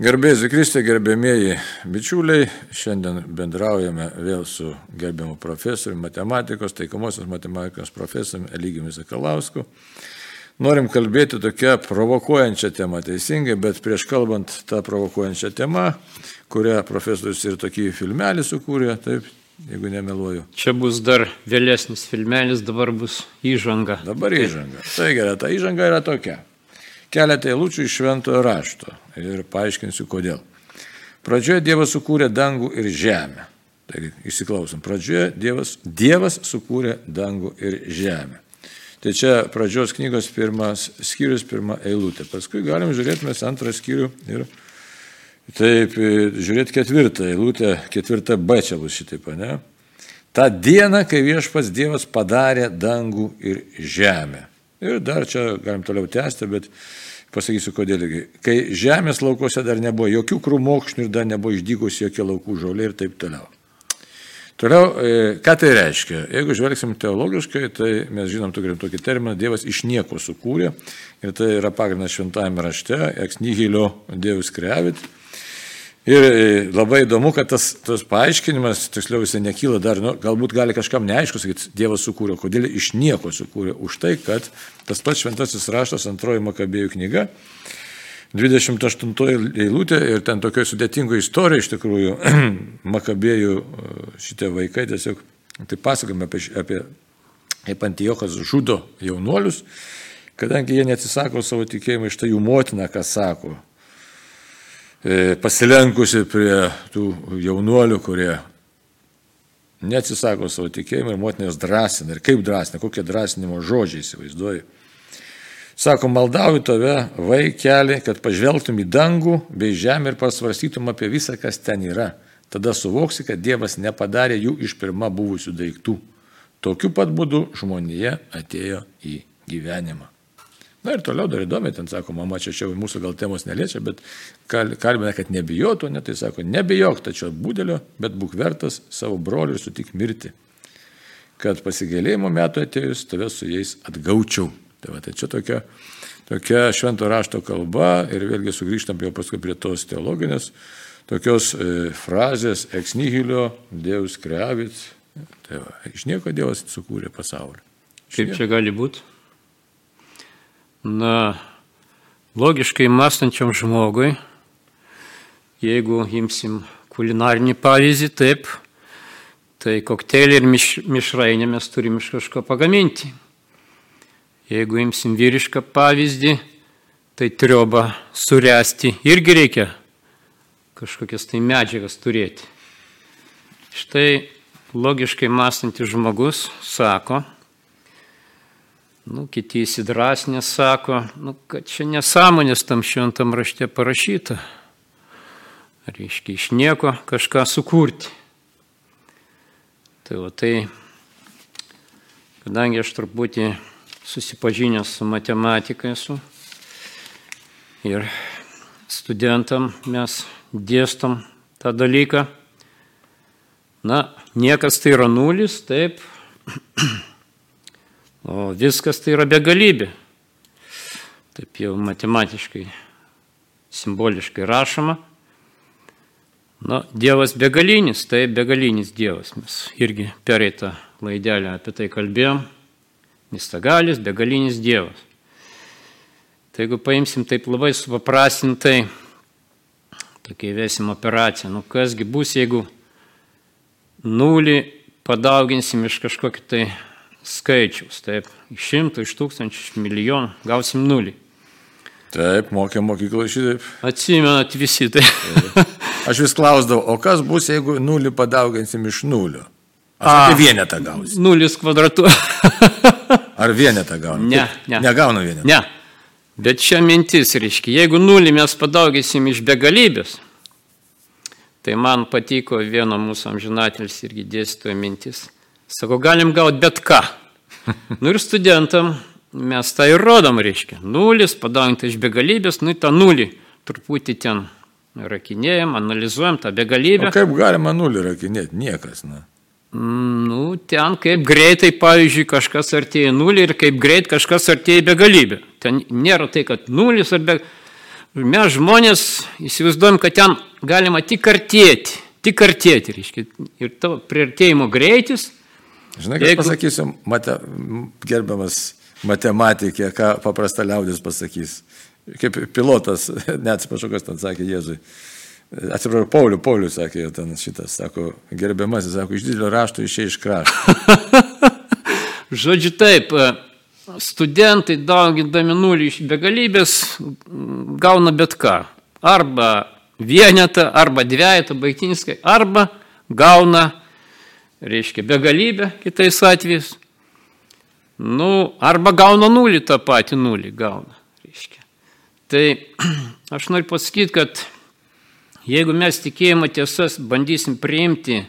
Gerbėjai Kristė, gerbėmieji bičiuliai, šiandien bendraujame vėl su gerbiamu profesoriumi matematikos, taikomosios matematikos profesoriumi Elygijumi Zakalausku. Norim kalbėti tokią provokuojančią temą, teisingai, bet prieš kalbant tą provokuojančią temą, kurią profesorius ir tokį filmelį sukūrė, taip, jeigu nemeluoju. Čia bus dar vėlesnis filmelis, dabar bus įžanga. Dabar įžanga. Tai gerai, ta įžanga yra tokia keletą eilučių iš šventojo rašto ir paaiškinsiu kodėl. Pradžioje Dievas sukūrė dangų ir žemę. Taigi, įsiklausom, pradžioje Dievas, Dievas sukūrė dangų ir žemę. Tai čia pradžios knygos pirmas skyrius, pirma eilutė. Paskui galim žiūrėti mes antrą skyrių ir taip žiūrėti ketvirtą eilutę, ketvirtą B čia bus šitaip, ne? Ta diena, kai viešpas Dievas padarė dangų ir žemę. Ir dar čia galim toliau tęsti, bet pasakysiu kodėl. Kai žemės laukose dar nebuvo jokių krūmokšnių ir dar nebuvo išdygusi jokie laukų žolė ir taip toliau. Toliau, e, ką tai reiškia? Jeigu žvelgsim teologiškai, tai mes žinom turim tokį terminą, Dievas iš nieko sukūrė ir tai yra pagrindas šventajame rašte, ex nihilio Dievus krevit. Ir e, labai įdomu, kad tas, tas paaiškinimas, tiksliau jisai nekyla dar, nu, galbūt gali kažkam neaišku sakyti, Dievas sukūrė, kodėl iš nieko sukūrė. Už tai, kad tas pats šventasis raštas, antroji Makabėjų knyga, 28 eilutė ir ten tokio sudėtingo istorija iš tikrųjų, Makabėjų e, šitie vaikai tiesiog, tai pasakome apie, apie kaip Antijokas žudo jaunuolius, kadangi jie neatsisako savo tikėjimą, iš tai jų motina, ką sako pasilenkusi prie tų jaunuolių, kurie neatsisako savo tikėjimą ir motinės drąsina. Ir kaip drąsina, kokie drąsinimo žodžiai įsivaizduoju. Sako, maldauju tave, vaikeli, kad pažvelgtum į dangų bei žemę ir pasvarstytum apie visą, kas ten yra. Tada suvoksi, kad Dievas nepadarė jų iš pirma buvusių daiktų. Tokiu pat būdu žmonija atėjo į gyvenimą. Na ir toliau dar įdomi, ten sako, mama čia čia mūsų gal temos neliečia, bet kalbina, kad nebijotų, ne, tai sako, nebijok tačio būdelio, bet būk vertas savo brolių ir sutik mirti, kad pasigėlėjimo metu atėjus tave su jais atgaučiau. Tai, va, tai čia tokia, tokia švento rašto kalba ir vėlgi sugrįžtam jau paskui prie tos teologinės, tokios e, frazės ex nihilio, Dievus kreavit, tai va, iš nieko Dievas sukūrė pasaulį. Kaip čia gali būti? Na, logiškai mąstančiam žmogui, jeigu imsim kulinarinį pavyzdį, taip, tai kokteilį ir miš, mišrainę mes turim iš kažko pagaminti. Jeigu imsim vyrišką pavyzdį, tai triobą suresti irgi reikia kažkokias tai medžiagas turėti. Štai logiškai mąstantis žmogus sako, Nu, kiti įsidrasnė sako, nu, kad čia nesąmonės tam šventam rašte parašyta. Reiškia, iš nieko kažką sukurti. Tai va tai, kadangi aš truputį susipažinęs su matematika esu ir studentam mes dėstom tą dalyką, na, niekas tai yra nulis, taip, O viskas tai yra begalybė. Taip jau matematiškai, simboliškai rašoma. Na, Dievas begalinis, tai begalinis Dievas. Mes irgi pereitą laidelę apie tai kalbėjom. Nistagalis, begalinis Dievas. Tai jeigu paimsim taip labai supaprastintai, tokia įvesim operaciją, nu kasgi bus, jeigu nulį padauginsim iš kažkokio tai skaičiaus. Taip, iš šimtų, iš tūkstančių, iš milijonų gausim nulį. Taip, mokė mokyklo šitaip. Atsimenat visi tai. Aš vis klausdavau, o kas bus, jeigu nulį padauginsim iš nulio? Ar vienetą gausim? Nulis kvadratu. Ar vienetą gaunam? Ne, ne. Negauna vienetą. Ne. Bet čia mintis, reiškia, jeigu nulį mes padaugysim iš begalybės, tai man patiko vieno mūsų amžinatelis irgi dėstytojo mintis Sako, galim gauti bet ką. Nu ir studentam mes tą ir rodom, reiškia. Nulis, padaujant iš begalybės, nu tą nulį truputį ten rakinėjom, analizuojam tą begalybę. O kaip galima nulį rakinėti? Niekas, na. Nu, ten kaip greitai, pavyzdžiui, kažkas artėja nulį ir kaip greit kažkas artėja begalybę. Ten nėra tai, kad nulis ar be... Mes žmonės įsivaizduojam, kad ten galima tik artėti, tik artėti, reiškia. Ir tavo priartėjimo greitis. Žinai, ką Jeigu... pasakysiu, mate, gerbiamas matematikė, ką paprasta liaudis pasakys. Kaip pilotas, neatsiprašau, kas ten sakė Jėzui. Atsiprašau, Pauliu, Pauliu sakė ten šitas, sako, gerbiamasis, sako, iš didelio rašto išėjai iš krašto. Žodžiu taip, studentai daugindami nulį iš begalybės gauna bet ką. Arba vienetą, arba dviejatą baigtiniskai, arba gauna, reiškia, begalybę kitais atvejais. Nu, arba gauna nulį tą patį nulį, gauna. Reiškia. Tai aš noriu pasakyti, kad jeigu mes tikėjimo tiesas bandysim priimti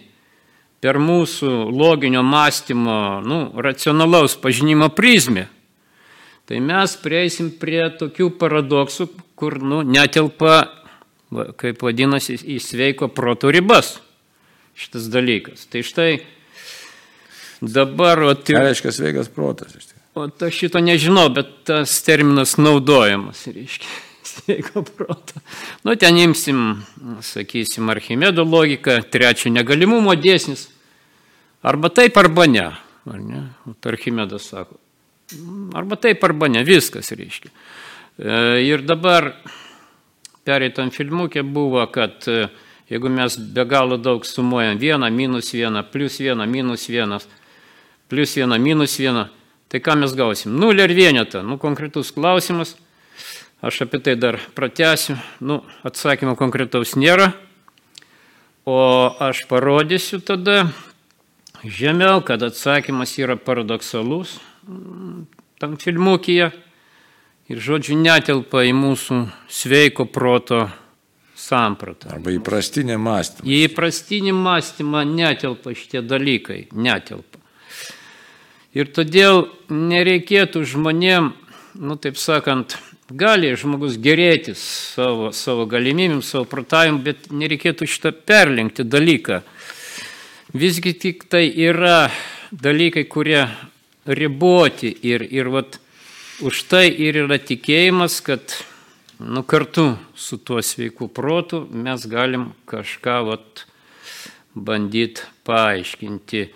per mūsų loginio mąstymo, nu, racionalaus pažinimo prizmę, tai mes prieisim prie tokių paradoksų, kur nu, netelpa, kaip vadinasi, į sveiko proto ribas šitas dalykas. Tai štai dabar... O, tai, reiškia sveikas protas? O aš šito nežinau, bet tas terminas naudojamas, reiškia sveiko proto. Nu, ten imsim, sakysim, Archimedo logiką, trečio negalimumo dėsnis. Arba taip, arba ne. Ar ne? Archimedas sako. Arba taip, arba ne. Viskas reiškia. E, ir dabar pereitam filmukė buvo, kad e, jeigu mes be galo daug sumuojam vieną, minus vieną, plus vieną, minus vienas, plus vieną, minus vieną, tai ką mes gausim? Nulį ar vienetą? Nu, konkretus klausimas. Aš apie tai dar pratęsiu. Nu, atsakymo konkretaus nėra. O aš parodysiu tada žemiau, kad atsakymas yra paradoksalus tam filmukyje ir žodžiu netelpa į mūsų sveiko proto sampratą. Arba įprastinį mąstymą. Į įprastinį mąstymą netelpa šitie dalykai, netelpa. Ir todėl nereikėtų žmonėm, nu taip sakant, gali žmogus gerėtis savo, savo galimybėm, savo protavimu, bet nereikėtų šitą perlenkti dalyką. Visgi tik tai yra dalykai, kurie riboti ir, ir vat, už tai ir yra tikėjimas, kad nu, kartu su tuo sveiku protu mes galim kažką vat, bandyti paaiškinti.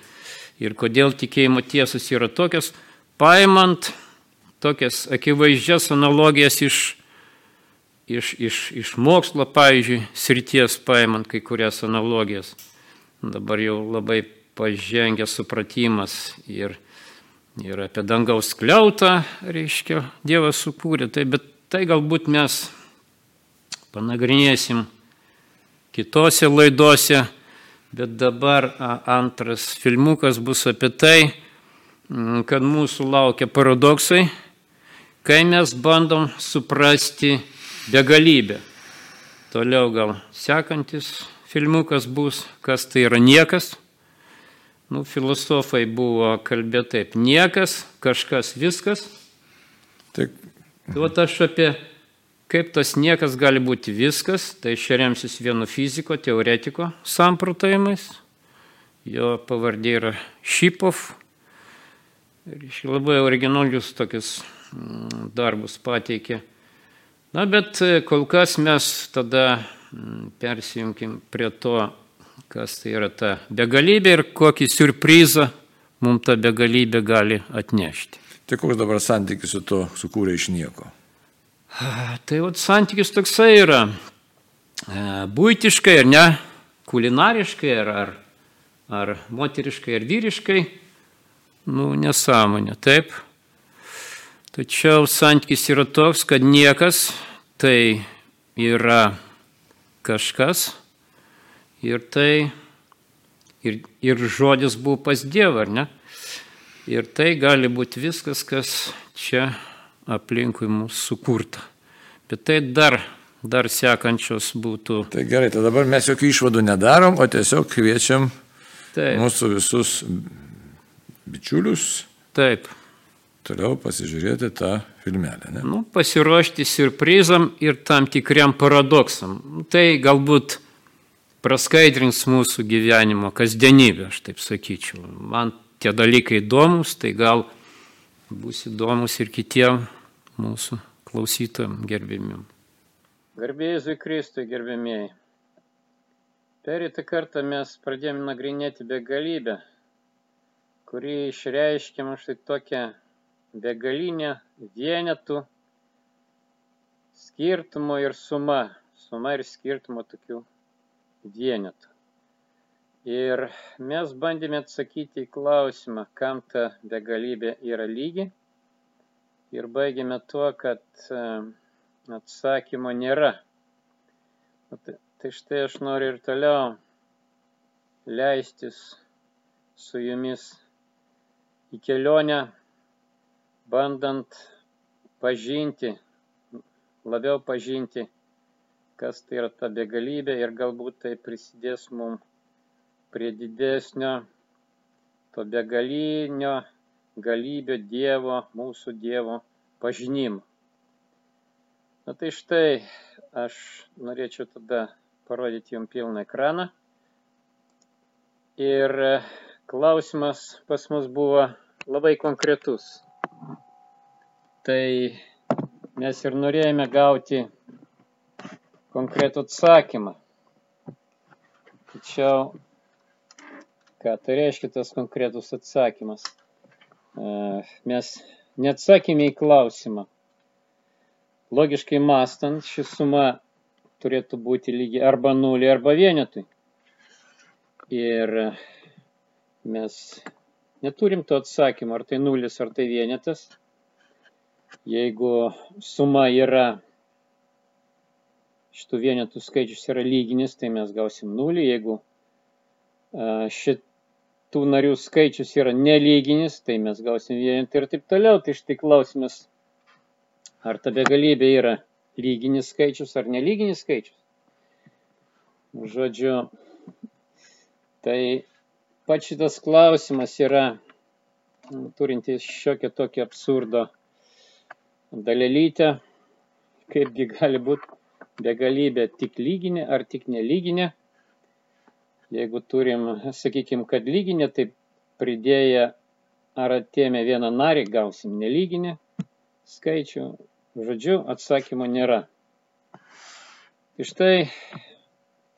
Ir kodėl tikėjimo tiesos yra tokios, paimant tokias akivaizdžias analogijas iš, iš, iš, iš mokslo, pavyzdžiui, srities paimant kai kurias analogijas. Dabar jau labai pažengęs supratimas ir, ir apie dangaus kliautą, reiškia, Dievas sukūrė. Tai, bet tai galbūt mes panagrinėsim kitose laidose, bet dabar antras filmukas bus apie tai, kad mūsų laukia paradoksai kai mes bandom suprasti begalybę. Toliau gal sekantis filmukas bus, kas tai yra niekas. Nu, filosofai buvo kalbėti taip, niekas, kažkas, viskas. Tik. Tai va aš apie kaip tas niekas gali būti viskas, tai aš remsis vienu fiziko, teoretiko samprotavimais. Jo pavardė yra Šipov. Ir labai originalius tokius Mm, darbus pateikė. Na, bet e, kol kas mes tada mm, persijunkim prie to, kas tai yra ta begalybė ir kokį surprizą mums ta begalybė gali atnešti. Tai koks dabar santykis su to sukūrė iš nieko? Tai vat santykis toksai yra e, būtiškai ar ne, kulinariškai ar, ar, ar moteriškai ar vyriškai, nu nesąmonė, taip. Tačiau santykis yra toks, kad niekas tai yra kažkas ir tai ir, ir žodis buvo pas Dievą, ar ne? Ir tai gali būti viskas, kas čia aplinkui mūsų sukurta. Bet tai dar, dar sekančios būtų. Tai gerai, tai dabar mes jokių išvadų nedarom, o tiesiog kviečiam Taip. mūsų visus bičiulius. Taip toliau pasižiūrėti tą filmelę. Ne? Nu, pasiruošti surprizam ir tam tikriam paradoksam. Tai galbūt praskaidrins mūsų gyvenimo kasdienybę, aš taip sakyčiau. Man tie dalykai įdomus, tai gal bus įdomus ir kitiem mūsų klausytojams gerbimim. Garbėjai Kristui, gerbėmėjai. Pereitą kartą mes pradėjome nagrinėti begalybę, kuri išreiškia mums štai tokią begalinę vienetų skirtumo ir suma, suma ir skirtumo tokių vienetų. Ir mes bandėme atsakyti į klausimą, kam ta begalybė yra lygi. Ir baigėme tuo, kad atsakymo nėra. Tai štai aš noriu ir toliau leistis su jumis į kelionę, bandant pažinti, labiau pažinti, kas tai yra ta begalybė ir galbūt tai prisidės mums prie didesnio to begalinio galybio Dievo, mūsų Dievo pažinimo. Na tai štai aš norėčiau tada parodyti jums pilną ekraną. Ir klausimas pas mus buvo labai konkretus. Tai mes ir norėjome gauti konkretų atsakymą. Tačiau, ką tai reiškia tas konkretus atsakymas? Mes neatsakėme į klausimą, Logiškai mąstant, ši suma turėtų būti lygi arba nuliui, arba vienetui. Ir mes neturim to atsakymo, ar tai nulis, ar tai vienetas. Jeigu suma yra, šitų vienetų skaičius yra lyginis, tai mes gausim nulį. Jeigu šitų narių skaičius yra nelyginis, tai mes gausim vienetą ir taip toliau. Tai štai klausimas ar ta begalybė yra lyginis skaičius ar nelyginis skaičius. Žodžiu, tai pats šitas klausimas yra turintis šiokią tokią absurdo dalelytę, kaipgi gali būti begalybė tik lyginė ar tik nelyginė. Jeigu turim, sakykime, kad lyginė, tai pridėję ar atėmę vieną narį gausim nelyginį skaičių, Žodžiu, atsakymo nėra. Tai štai,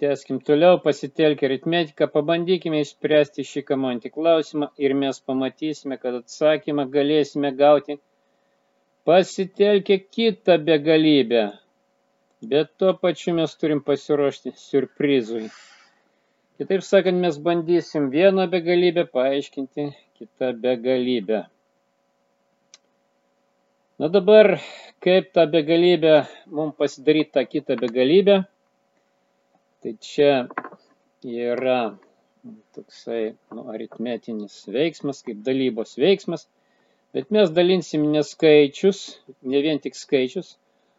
tęskim toliau, pasitelkę aritmetiką, pabandykime išspręsti šį kamontį klausimą ir mes pamatysime, kad atsakymą galėsime gauti pasitelkę kitą begalybę. Bet tuo pačiu mes turim pasiruošti surprizui. Kitaip sakant, mes bandysim vieną begalybę paaiškinti kitą begalybę. Na dabar, kaip tą begalybę mums pasidaryti tą kitą begalybę, tai čia yra toksai nu, aritmetinis veiksmas, kaip dalybos veiksmas, bet mes dalinsim ne skaičius, ne vien tik skaičius,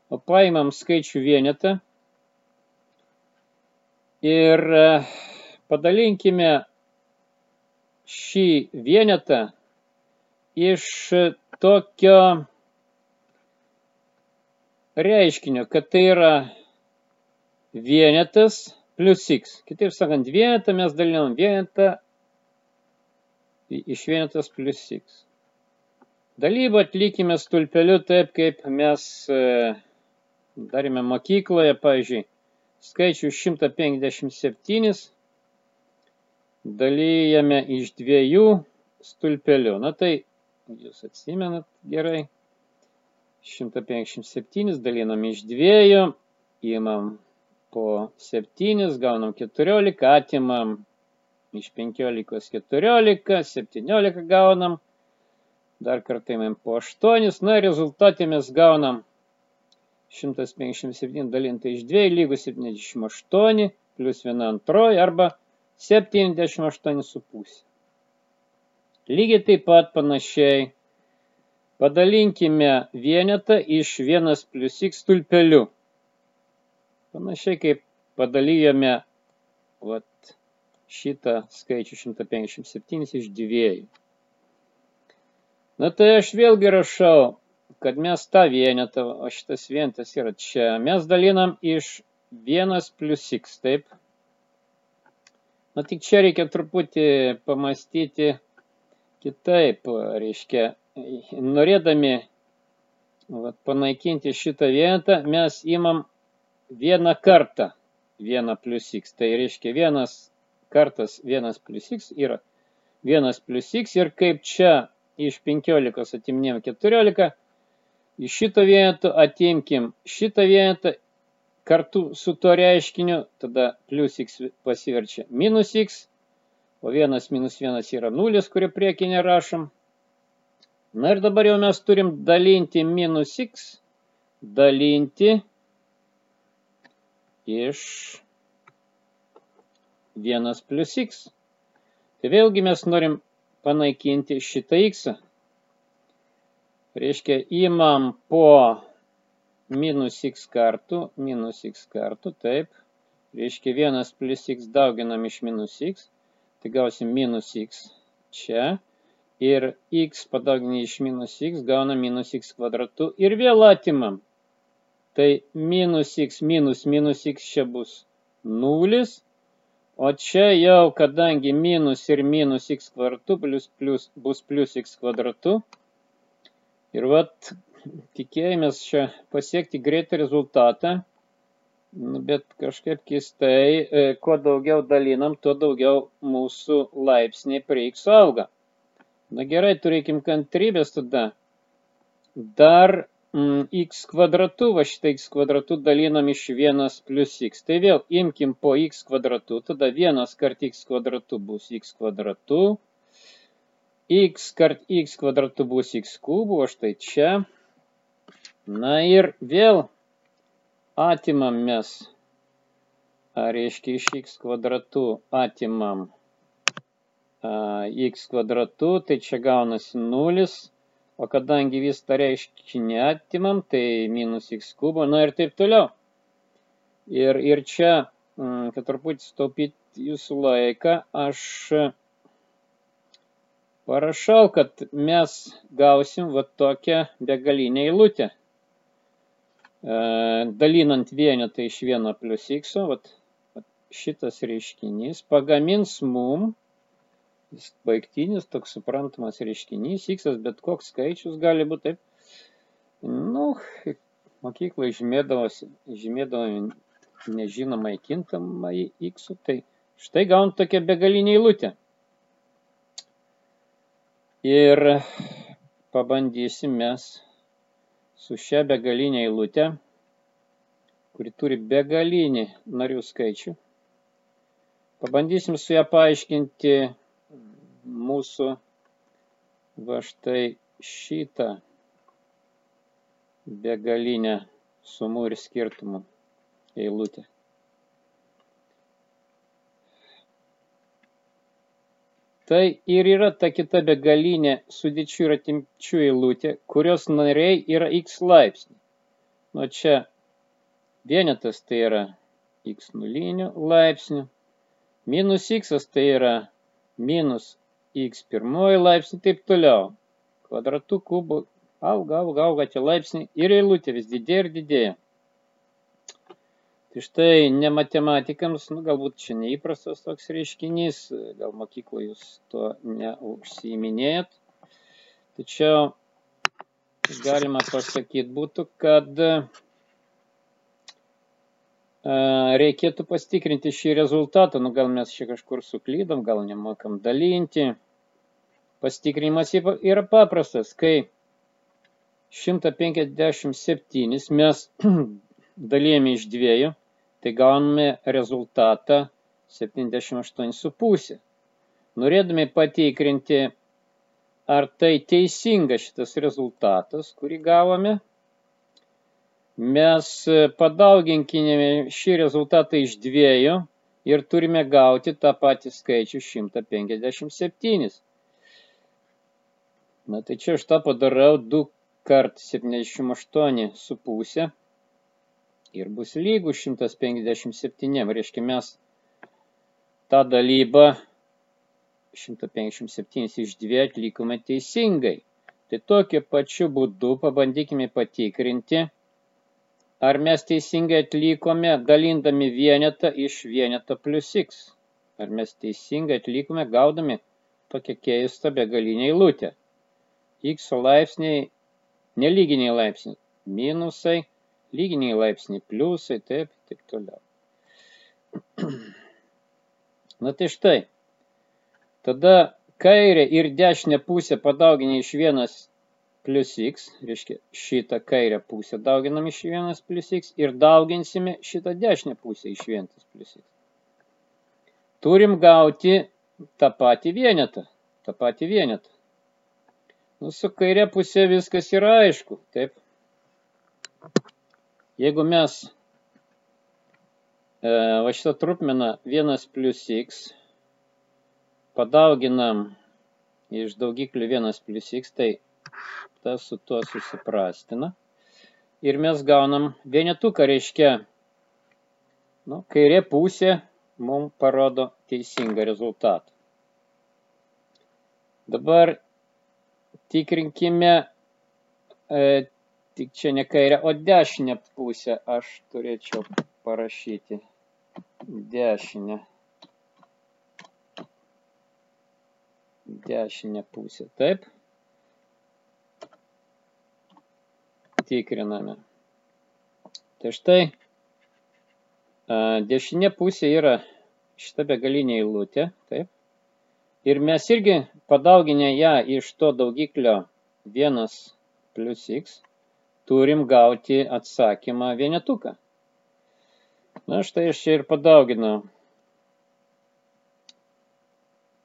o paimam skaičių vienetą. Ir padalinkime šį vienetą iš tokio reiškinio, kad tai yra vienetas plus x. Kitaip sakant, vienetą mes dalinam vienetą iš vienetas plus x. Dalybą atlikime stulpeliu taip, kaip mes e, darėme mokykloje, pavyzdžiui, skaičių 157 dalijame iš dviejų stulpelių. Na tai jūs atsimenat gerai. 157 dalinam iš dviejų, imam po 7, gaunam 14, atimam iš 15 14, 17 gaunam, dar kartą imam po 8, na rezultatė mes gaunam 157 dalinta iš 2 lygus 78 plus 1 antroji arba 1,5. 78,5. Lygiai taip pat panašiai padalinkime vienetą iš 1 plus x stulpeliu. Panašiai kaip padalyjome vat, šitą skaičių 157 iš dviejų. Na tai aš vėlgi rašau, kad mes tą vienetą, o šitas vienetas yra čia, mes dalinam iš 1 plus x, taip? Na tik čia reikia truputį pamastyti kitaip, reiškia, norėdami vat, panaikinti šitą vietą, mes imam vieną kartą 1 plus x. Tai reiškia vienas kartas 1 plus x yra 1 plus x ir kaip čia iš 15 atiminėjom 14, iš šito vieneto atimkim šitą vienetą kartu su to reiškiniu, tada plus x pasiverčia minus x, o 1 minus 1 yra 0, kurį priekį nerašom. Na ir dabar jau mes turim dalinti minus x, dalinti iš 1 plus x. Tai vėlgi mes norim panaikinti šitą x. Reiškia, įmam po minus x kartų, minus x kartų, taip. Reiškia, 1 plus x dauginam iš minus x, tai gausim minus x čia. Ir x padauginę iš minus x gauna minus x kvadratu ir vėl atimam. Tai minus x minus minus x čia bus nulis. O čia jau, kadangi minus ir minus x kvartu plus, plus, bus plus x kvadratu. Ir vat tikėjomės čia pasiekti greitą rezultatą. Bet kažkaip keistai, e, kuo daugiau dalinam, tuo daugiau mūsų laipsniai prie x auga. Na gerai, turėkim kantrybės tada. Dar Mm, x kvadratu, va šitą x kvadratu dalinam iš 1 plus x. Tai vėl imkim po x kvadratu, tada 1 kart x kvadratu bus x kvadratu, x kart x kvadratu bus x kubų, o štai čia. Na ir vėl atimam mes, ar reiškia iš x kvadratu atimam a, x kvadratu, tai čia gaunasi 0 O kadangi vis tą reiškinį atimam, tai minus x kubo, na ir taip toliau. Ir, ir čia, mm, kad truputį staupyti jūsų laiką, aš parašau, kad mes gausim va tokią begalinę eilutę. Dalinant vienetą iš 1 plus x, vat, šitas reiškinys pagamins mum baigtinis, toks suprantamas reiškinys, x, bet koks skaičius gali būti taip. Nu, žymėdavosi, žymėdavo nežinomai kintamai x, tai štai gaun tokią begalinę eilutę. Ir pabandysim mes su šia begalinė eilutė, kuri turi begalinį narių skaičių, pabandysim su ją paaiškinti mūsų va štai šitą begalinę sumų ir skirtumų eilutę. Tai ir yra ta kita begalinė sudėčių ir atimčių eilutė, kurios nariai yra x laipsniai. Nuo čia vienetas tai yra x nulinių laipsnių, minus x tai yra minus x pirmoji laipsnį, taip toliau. Kvadratų kubų auga, auga, auga tie laipsniai ir eilutė vis didėja ir didėja. Tai štai ne matematikams, nu, galbūt čia neįprastas toks reiškinys, gal mokykloje jūs to neužsiiminėjat. Tačiau galima pasakyti būtų, kad reikėtų pastikrinti šį rezultatą, nu gal mes čia kažkur suklydom, gal nemokam dalinti. Pastikrinimas yra paprastas, kai 157 mes dalėjame iš dviejų, tai gauname rezultatą 78,5. Norėdami patikrinti, ar tai teisinga šitas rezultatas, kurį gavome, mes padauginkime šį rezultatą iš dviejų ir turime gauti tą patį skaičių 157. Na tai čia aš tą padarau 2 kart 78 su pusė ir bus lygų 157. Reiškia mes tą dalybą 157 iš 2 atlikome teisingai. Tai tokiu pačiu būdu pabandykime patikrinti, ar mes teisingai atlikome dalindami vienetą iš vieneto plus x. Ar mes teisingai atlikome gaudami tokią keistą begalinę eilutę x laipsniai, nelyginiai laipsniai, minusai lyginiai laipsniai pliusai, taip, taip toliau. Na tai štai, tada kairę ir dešinę pusę padauginę iš 1 plus x, reiškia šitą kairę pusę dauginam iš 1 plus x ir dauginsime šitą dešinę pusę iš 1 plus x. Turim gauti tą patį vienetą, tą patį vienetą. Nu, su kairė pusė viskas yra aišku, taip. Jeigu mes e, va šitą trupmeną 1 plus x padauginam iš daugiklių 1 plus x, tai tas su tuo susiprastina. Ir mes gaunam vienetuką, reiškia, nu, kairė pusė mums parodo teisingą rezultatą. Dabar tikrinkime, e, tik čia ne kairę, o dešinę pusę aš turėčiau parašyti. Dešinę. Dešinę pusę, taip. tikriname. Tai štai dešinė pusė yra šita begalinė eilutė, taip. Ir mes irgi padauginę ją iš to daugiklio 1 plus x turim gauti atsakymą vienetuką. Na štai aš čia ir padauginau.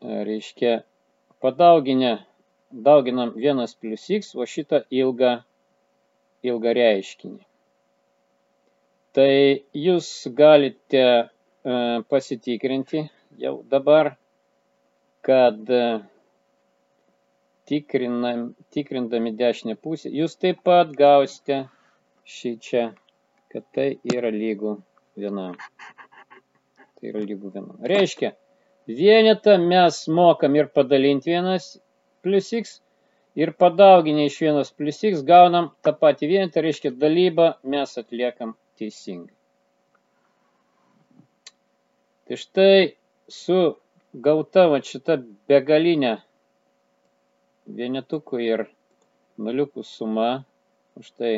Reiškia, padauginę dauginam 1 plus x, o šitą ilgą ilgą reiškinį. Tai jūs galite e, pasitikrinti jau dabar, kad e, tikrinam, tikrindami dešinę pusę, jūs taip pat gausite šį čia, kad tai yra lygų vienam. Tai yra lygų vienam. Reiškia, vienetą mes mokam ir padalinti vienas plus x, ir padauginę iš 1 plus x gaunam tą patį vienetą, reiškia dalybą mes atliekam teisingai. Tai štai su gauta va šita begalinė vienetukų ir nuliukų suma, štai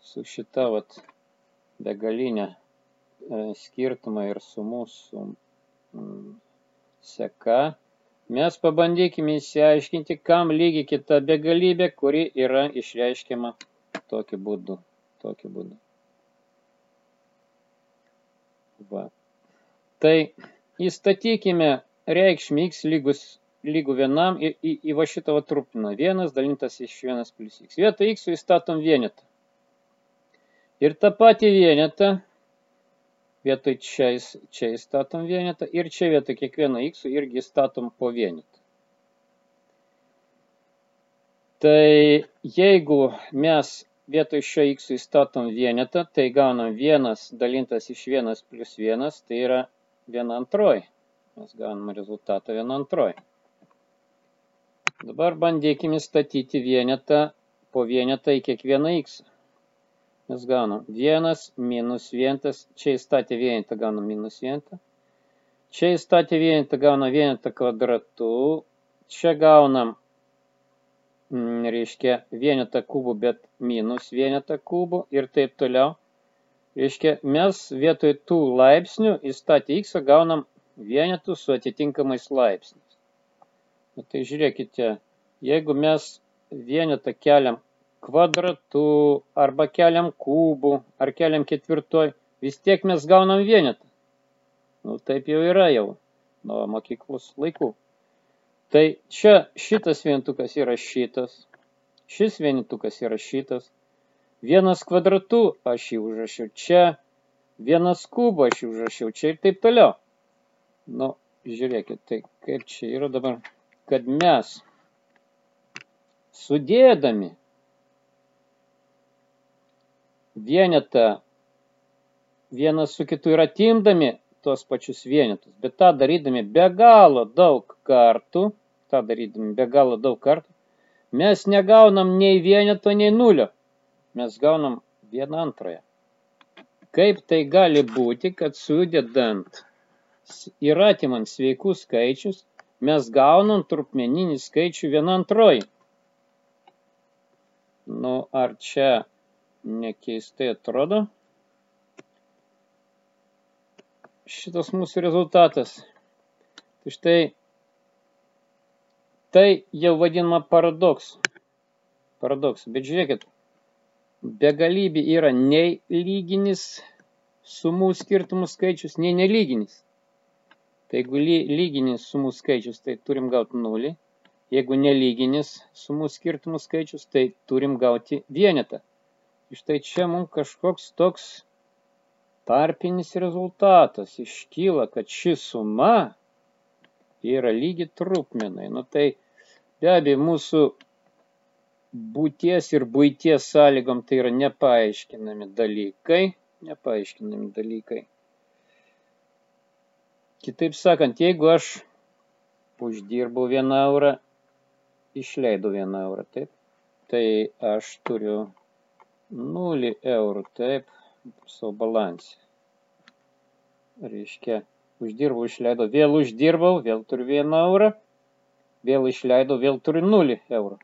su šita vat begalinė e, skirtumą ir sumų sum, seka Mes pabandykime įsiaiškinti, kam lygi kita begalybė, kuri yra išreiškiama tokiu būdu. Tokiu būdu. Va. Tai įstatykime reikšmį x lygus lygų vienam į, į, į va šitą va trupiną. Vienas dalintas iš vienas plus x. Vietą x įstatom vienetą. Ir tą patį vienetą vietoj čia, čia įstatom vienetą ir čia vietoj kiekvieno x irgi įstatom po vienetą. Tai jeigu mes vietoj šio x įstatom vienetą, tai gaunam 1 dalintas iš 1 plus 1, tai yra 1 antroji. Mes gaunam rezultatą 1 antroji. Dabar bandykime statyti vienetą po vienetą į kiekvieną x mes gaunam 1 minus 1, čia įstatė vienetą gaunam minus 1, čia įstatė vienetą gaunam vienetą kvadratu, čia gaunam, mm, reiškia, vienetą kubų, bet minus vienetą kubų ir taip toliau. Reiškia, mes vietoj tų laipsnių įstatė x gaunam vienetų su atitinkamais laipsniais. Na, tai žiūrėkite, jeigu mes vienetą keliam kvadratu, arba keliam kubų, ar keliam ketvirtoj, vis tiek mes gaunam vienetą. Nu, taip jau yra jau nuo mokyklos laikų. Tai čia šitas vienetukas yra šitas, šis vienetukas yra šitas, vienas kvadratu aš jį užrašiau čia, vienas kubo aš jį užrašiau čia ir taip toliau. Nu, žiūrėkit, tai kaip čia yra dabar, kad mes sudėdami vienetą vienas su kitu ir atimdami tuos pačius vienetus, bet tą darydami be galo daug kartų, tą darydami be galo daug kartų, mes negaunam nei vieneto, nei nulio. Mes gaunam vieną antrąją. Kaip tai gali būti, kad sudedant ir atimant sveikus skaičius, mes gaunam trupmeninį skaičių vieną antroji? Nu, ar čia nekeistai atrodo. Šitas mūsų rezultatas. Tai štai tai jau vadinama paradoksu. Paradoksu. Bet žiūrėkit, begalybė yra nei lyginis sumų skirtumų skaičius, nei nelyginis. Tai jeigu lyginis sumų skaičius, tai turim gauti nulį. Jeigu nelyginis sumų skirtumų skaičius, tai turim gauti vienetą. Štai čia mums kažkoks toks tarpinis rezultatas iškyla, kad ši suma yra lygi trupmenai. Nu tai be abejo mūsų būties ir būties sąlygom tai yra nepaaiškinami dalykai, nepaaiškinami dalykai. Kitaip sakant, jeigu aš uždirbau vieną eurą, išleidau vieną eurą, taip, tai aš turiu 0 eurų, taip, savo balansį. Reiškia, uždirbau, išleidau, vėl uždirbau, vėl turiu vieną eurą, vėl išleidau, vėl turiu 0 eurų.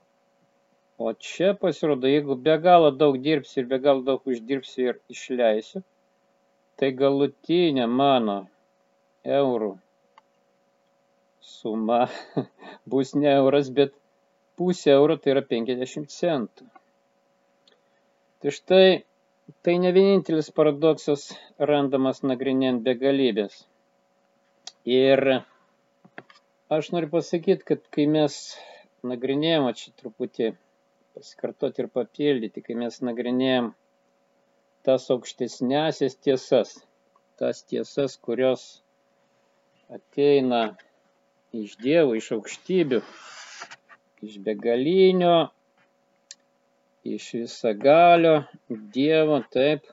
O čia pasirodo, jeigu be galo daug dirbsiu ir be galo daug uždirbsiu ir išleisiu, tai galutinė mano eurų suma bus ne euras, bet pusė euro, tai yra 50 centų. Tai štai, tai ne vienintelis paradoksas randamas nagrinėjant begalybės. Ir aš noriu pasakyti, kad kai mes nagrinėjom, čia truputį pasikartoti ir papildyti, kai mes nagrinėjom tas aukštesnėsias tiesas, tas tiesas, kurios ateina iš Dievo, iš aukštybių, iš begalinio, iš visagalio Dievo, taip,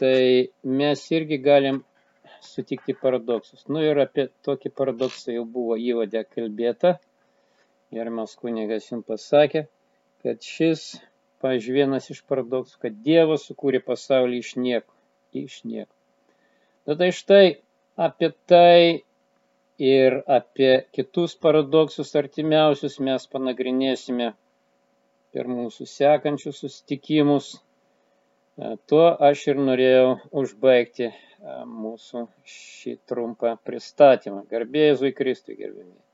tai mes irgi galim sutikti paradoksus. Nu ir apie tokį paradoksą jau buvo įvadė kalbėta. Gerbiamas kunigas jums pasakė, kad šis, pavyzdžiui, vienas iš paradoksų, kad Dievas sukūrė pasaulį iš nieko. Iš nieko. Tada štai apie tai ir apie kitus paradoksus artimiausius mes panagrinėsime per mūsų sekančius susitikimus. Tuo aš ir norėjau užbaigti mūsų šį trumpą pristatymą. Garbėjai Zui Kristui, gerbėmiai.